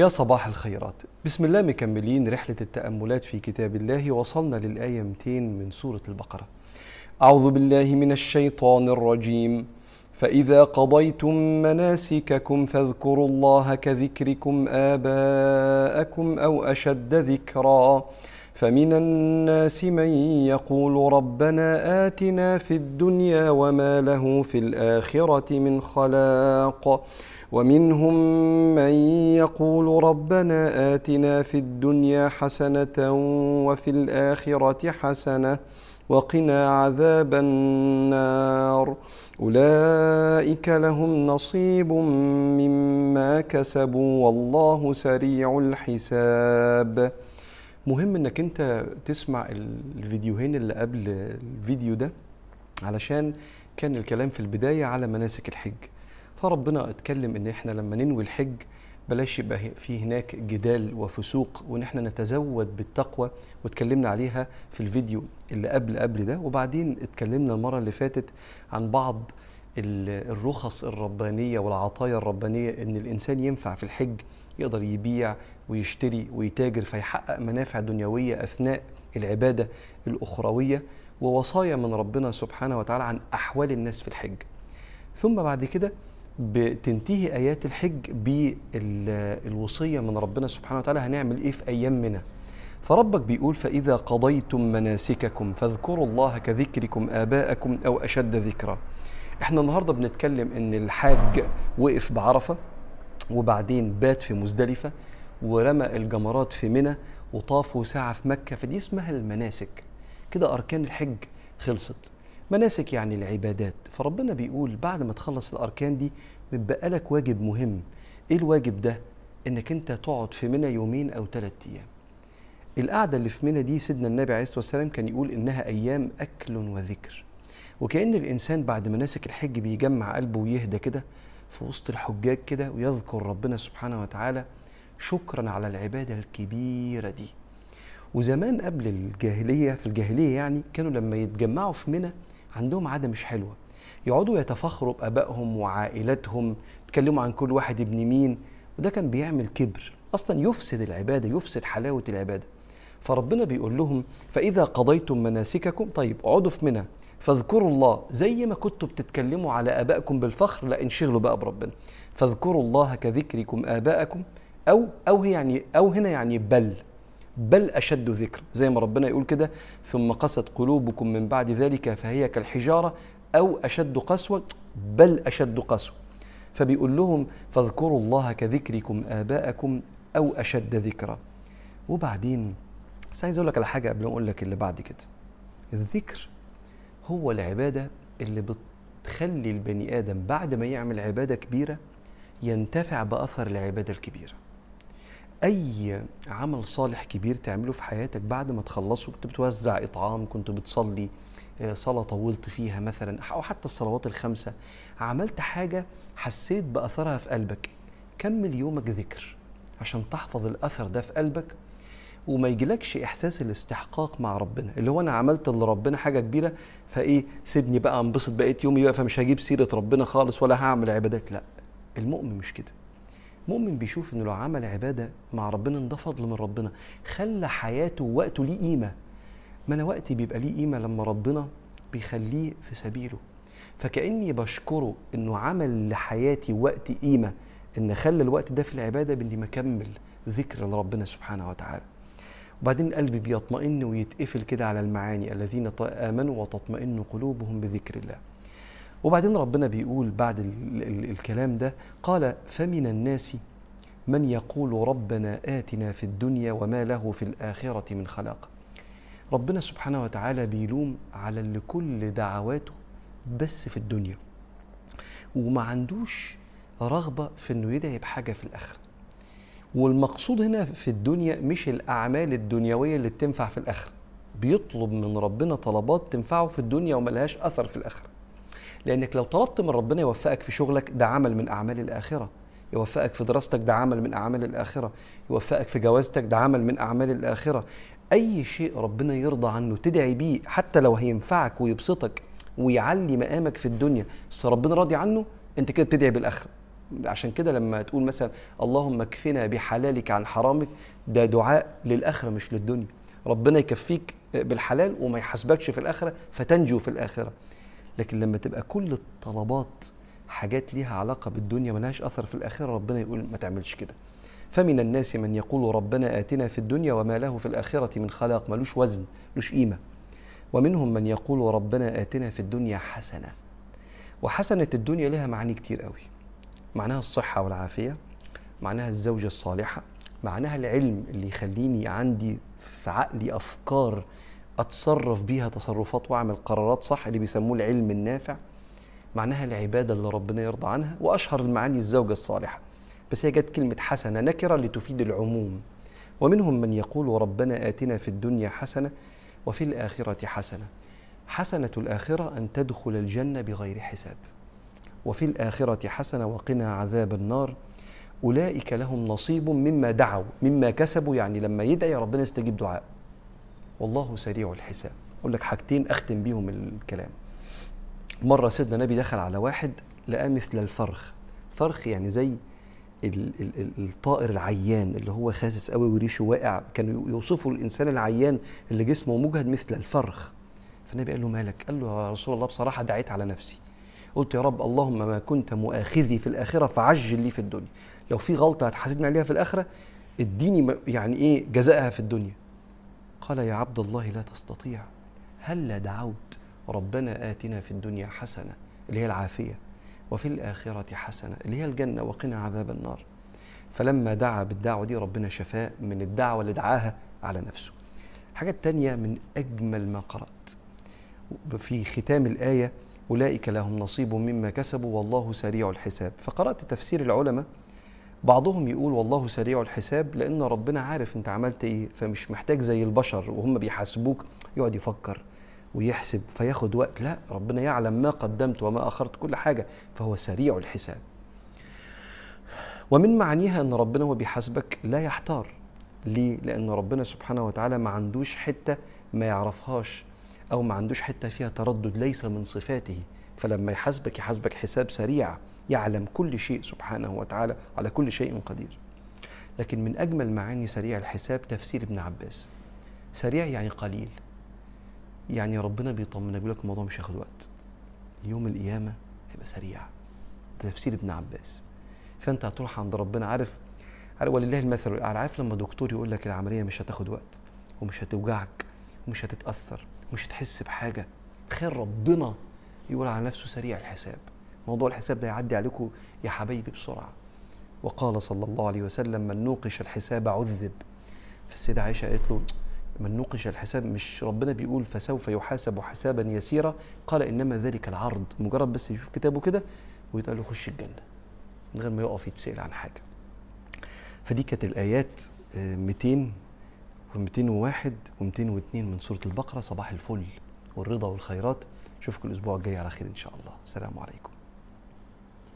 يا صباح الخيرات. بسم الله مكملين رحلة التأملات في كتاب الله وصلنا للآية 200 من سورة البقرة. أعوذ بالله من الشيطان الرجيم. فإذا قضيتم مناسككم فاذكروا الله كذكركم آباءكم أو أشد ذكرًا. فمن الناس من يقول ربنا آتنا في الدنيا وما له في الآخرة من خلاق. ومنهم من يقول ربنا آتنا في الدنيا حسنة وفي الآخرة حسنة وقنا عذاب النار. أولئك لهم نصيب مما كسبوا والله سريع الحساب. مهم إنك أنت تسمع الفيديوهين اللي قبل الفيديو ده علشان كان الكلام في البداية على مناسك الحج. فربنا اتكلم إن إحنا لما ننوي الحج بلاش يبقى في هناك جدال وفسوق وان إحنا نتزود بالتقوى واتكلمنا عليها في الفيديو اللي قبل قبل ده. وبعدين اتكلمنا المرة اللي فاتت عن بعض الرخص الربانية والعطايا الربانية إن الإنسان ينفع في الحج يقدر يبيع ويشتري ويتاجر فيحقق منافع دنيوية أثناء العبادة الأخروية ووصايا من ربنا سبحانه وتعالى عن أحوال الناس في الحج. ثم بعد كده بتنتهي آيات الحج بالوصية من ربنا سبحانه وتعالى هنعمل إيه في أيام منى فربك بيقول فإذا قضيتم مناسككم فاذكروا الله كذكركم آباءكم أو أشد ذكرا. إحنا النهاردة بنتكلم إن الحاج وقف بعرفة وبعدين بات في مزدلفة ورمى الجمرات في منى وطافوا ساعة في مكة فدي اسمها المناسك. كده أركان الحج خلصت. مناسك يعني العبادات. فربنا بيقول بعد ما تخلص الأركان دي بيبقى لك واجب مهم. إيه الواجب ده؟ إنك أنت تقعد في منى يومين أو ثلاثة أيام. القعدة اللي في منى دي سيدنا النبي عليه الصلاة والسلام كان يقول إنها أيام أكل وذكر. وكأن الإنسان بعد مناسك الحج بيجمع قلبه ويهدى كده في وسط الحجاج كده ويذكر ربنا سبحانه وتعالى شكرا على العبادة الكبيرة دي. وزمان قبل الجاهلية في الجاهلية يعني كانوا لما يتجمعوا في منى عندهم عادة مش حلوة. يقعدوا يتفاخروا بآبائهم وعائلاتهم يتكلموا عن كل واحد ابن مين وده كان بيعمل كبر. أصلا يفسد العبادة يفسد حلاوة العبادة. فربنا بيقول لهم فإذا قضيتم مناسككم طيب اقعدوا في منى فاذكروا الله. زي ما كنتوا بتتكلموا على آبائكم بالفخر لا انشغلوا بقى بربنا. فاذكروا الله كذكركم ابائكم أو أو يعني أو هنا يعني بل. بل أشد ذكر زي ما ربنا يقول كده ثم قست قلوبكم من بعد ذلك فهي كالحجارة أو أشد قسوة بل أشد قسوة. فبيقول لهم فاذكروا الله كذكركم آباءكم أو أشد ذكرا. وبعدين بس عايز أقول لك على حاجة قبل ما أقول لك اللي بعد كده. الذكر هو العبادة اللي بتخلي البني آدم بعد ما يعمل عبادة كبيرة ينتفع بأثر العبادة الكبيرة. أي عمل صالح كبير تعمله في حياتك بعد ما تخلصه كنت بتوزع إطعام كنت بتصلي صلاة طولت فيها مثلا أو حتى الصلوات الخمسة عملت حاجة حسيت بأثرها في قلبك كمل يومك ذكر عشان تحفظ الأثر ده في قلبك وما يجيلكش إحساس الاستحقاق مع ربنا اللي هو أنا عملت لربنا حاجة كبيرة فإيه سيبني بقى أنبسط بقيت يومي بقى فمش هجيب سيرة ربنا خالص ولا هعمل عبادات لا المؤمن مش كده. مؤمن بيشوف إنه لو عمل عبادة مع ربنا ده فضل من ربنا خلى حياته ووقته ليه قيمة. ما أنا وقتي بيبقى ليه قيمة لما ربنا بيخليه في سبيله. فكأني بشكره إنه عمل لحياتي وقت قيمة إن خلى الوقت ده في العبادة بإني مكمل ذكر لربنا سبحانه وتعالى. وبعدين قلبي بيطمئن ويتقفل كده على المعاني الذين آمنوا وتطمئن قلوبهم بذكر الله. وبعدين ربنا بيقول بعد ال ال الكلام ده قال فمن الناس من يقول ربنا آتنا في الدنيا وما له في الآخرة من خلاق ربنا سبحانه وتعالى بيلوم على اللي كل دعواته بس في الدنيا وما عندوش رغبة في إنه يدعي بحاجة في الآخرة. والمقصود هنا في الدنيا مش الأعمال الدنيوية اللي بتنفع في الآخرة بيطلب من ربنا طلبات تنفعه في الدنيا وملهاش أثر في الآخرة. لأنك لو طلبت من ربنا يوفقك في شغلك ده عمل من أعمال الآخرة. يوفقك في دراستك ده عمل من أعمال الآخرة. يوفقك في جوازتك ده عمل من أعمال الآخرة. أي شيء ربنا يرضى عنه تدعي بيه حتى لو هينفعك ويبسطك ويعلي مقامك في الدنيا بس ربنا راضي عنه أنت كده بتدعي بالآخرة. عشان كده لما تقول مثلا اللهم اكفنا بحلالك عن حرامك ده دعاء للآخرة مش للدنيا. ربنا يكفيك بالحلال وما يحاسبكش في الآخرة فتنجو في الآخرة. لكن لما تبقى كل الطلبات حاجات ليها علاقة بالدنيا ملهاش أثر في الأخرة ربنا يقول ما تعملش كده. فمن الناس من يقول ربنا آتنا في الدنيا وما له في الآخرة من خلاق ملوش وزن ملوش قيمة. ومنهم من يقول ربنا آتنا في الدنيا حسنة. وحسنة الدنيا لها معاني كتير قوي. معناها الصحة والعافية معناها الزوجة الصالحة معناها العلم اللي يخليني عندي في عقلي أفكار أتصرف بيها تصرفات وأعمل قرارات صح اللي بيسموه العلم النافع معناها العبادة اللي ربنا يرضى عنها وأشهر المعاني الزوجة الصالحة. بس هي جت كلمة حسنة نكرة لتفيد العموم. ومنهم من يقول ربنا آتنا في الدنيا حسنة وفي الآخرة حسنة. حسنة الآخرة أن تدخل الجنة بغير حساب. وفي الآخرة حسنة وقنا عذاب النار. أولئك لهم نصيب مما دعوا مما كسبوا يعني لما يدعي ربنا يستجيب دعاء. والله سريع الحساب. أقول لك حاجتين أختم بيهم الكلام. مرة سيدنا النبي دخل على واحد لقاه مثل الفرخ. فرخ يعني زي ال- ال- ال- الطائر العيان اللي هو خاسس قوي وريشه واقع. كانوا يوصفوا الإنسان العيان اللي جسمه مجهد مثل الفرخ. فالنبي قال له مالك؟ قال له يا رسول الله بصراحة دعيت على نفسي. قلت يا رب اللهم ما كنت مؤاخذي في الآخرة فعجل لي في الدنيا. لو في غلطة هتحاسبني عليها في الآخرة اديني يعني إيه جزائها في الدنيا. قال يا عبد الله لا تستطيع. هلا دعوت ربنا آتنا في الدنيا حسنة اللي هي العافية وفي الآخرة حسنة اللي هي الجنة وقنا عذاب النار. فلما دعا بالدعوة دي ربنا شفاه من الدعوة اللي دعاها على نفسه. حاجة تانية من أجمل ما قرأت. في ختام الآية أولئك لهم نصيب مما كسبوا والله سريع الحساب. فقرأت تفسير العلماء بعضهم يقول والله سريع الحساب لأن ربنا عارف أنت عملت إيه فمش محتاج زي البشر وهم بيحاسبوك يقعد يفكر ويحسب فياخد وقت. لا ربنا يعلم ما قدمت وما أخرت كل حاجة فهو سريع الحساب. ومن معانيها أن ربنا هو بيحاسبك لا يحتار. ليه؟ لأن ربنا سبحانه وتعالى ما عندوش حتة ما يعرفهاش أو ما عندوش حتة فيها تردد ليس من صفاته. فلما يحاسبك يحاسبك حساب سريع. يعلم كل شيء سبحانه وتعالى على كل شيء قدير. لكن من أجمل معاني سريع الحساب تفسير ابن عباس. سريع يعني قليل. يعني ربنا بيطمنك بيقول لك الموضوع مش هياخد وقت. يوم القيامة هيبقى سريع. ده تفسير ابن عباس. فأنت هتروح عند ربنا عارف ولله المثل. الاعلى عارف لما دكتور يقول لك العملية مش هتاخد وقت ومش هتوجعك ومش هتتأثر ومش هتحس بحاجة تخيل ربنا يقول على نفسه سريع الحساب. موضوع الحساب ده يعدي عليكم يا حبايبي بسرعة. وقال صلى الله عليه وسلم من نوقش الحساب عذب. فالسيدة عائشة قالت له من نوقش الحساب مش ربنا بيقول فسوف يحاسب حسابا يسيرا؟ قال إنما ذلك العرض. مجرد بس يشوف كتابه كده ويتقال له خش الجنة. من غير ما يقف يتسأل عن حاجة. فدي كانت الآيات آه، 200 و201 و202 من سورة البقرة صباح الفل والرضا والخيرات. أشوفكم الأسبوع الجاي على خير إن شاء الله. السلام عليكم.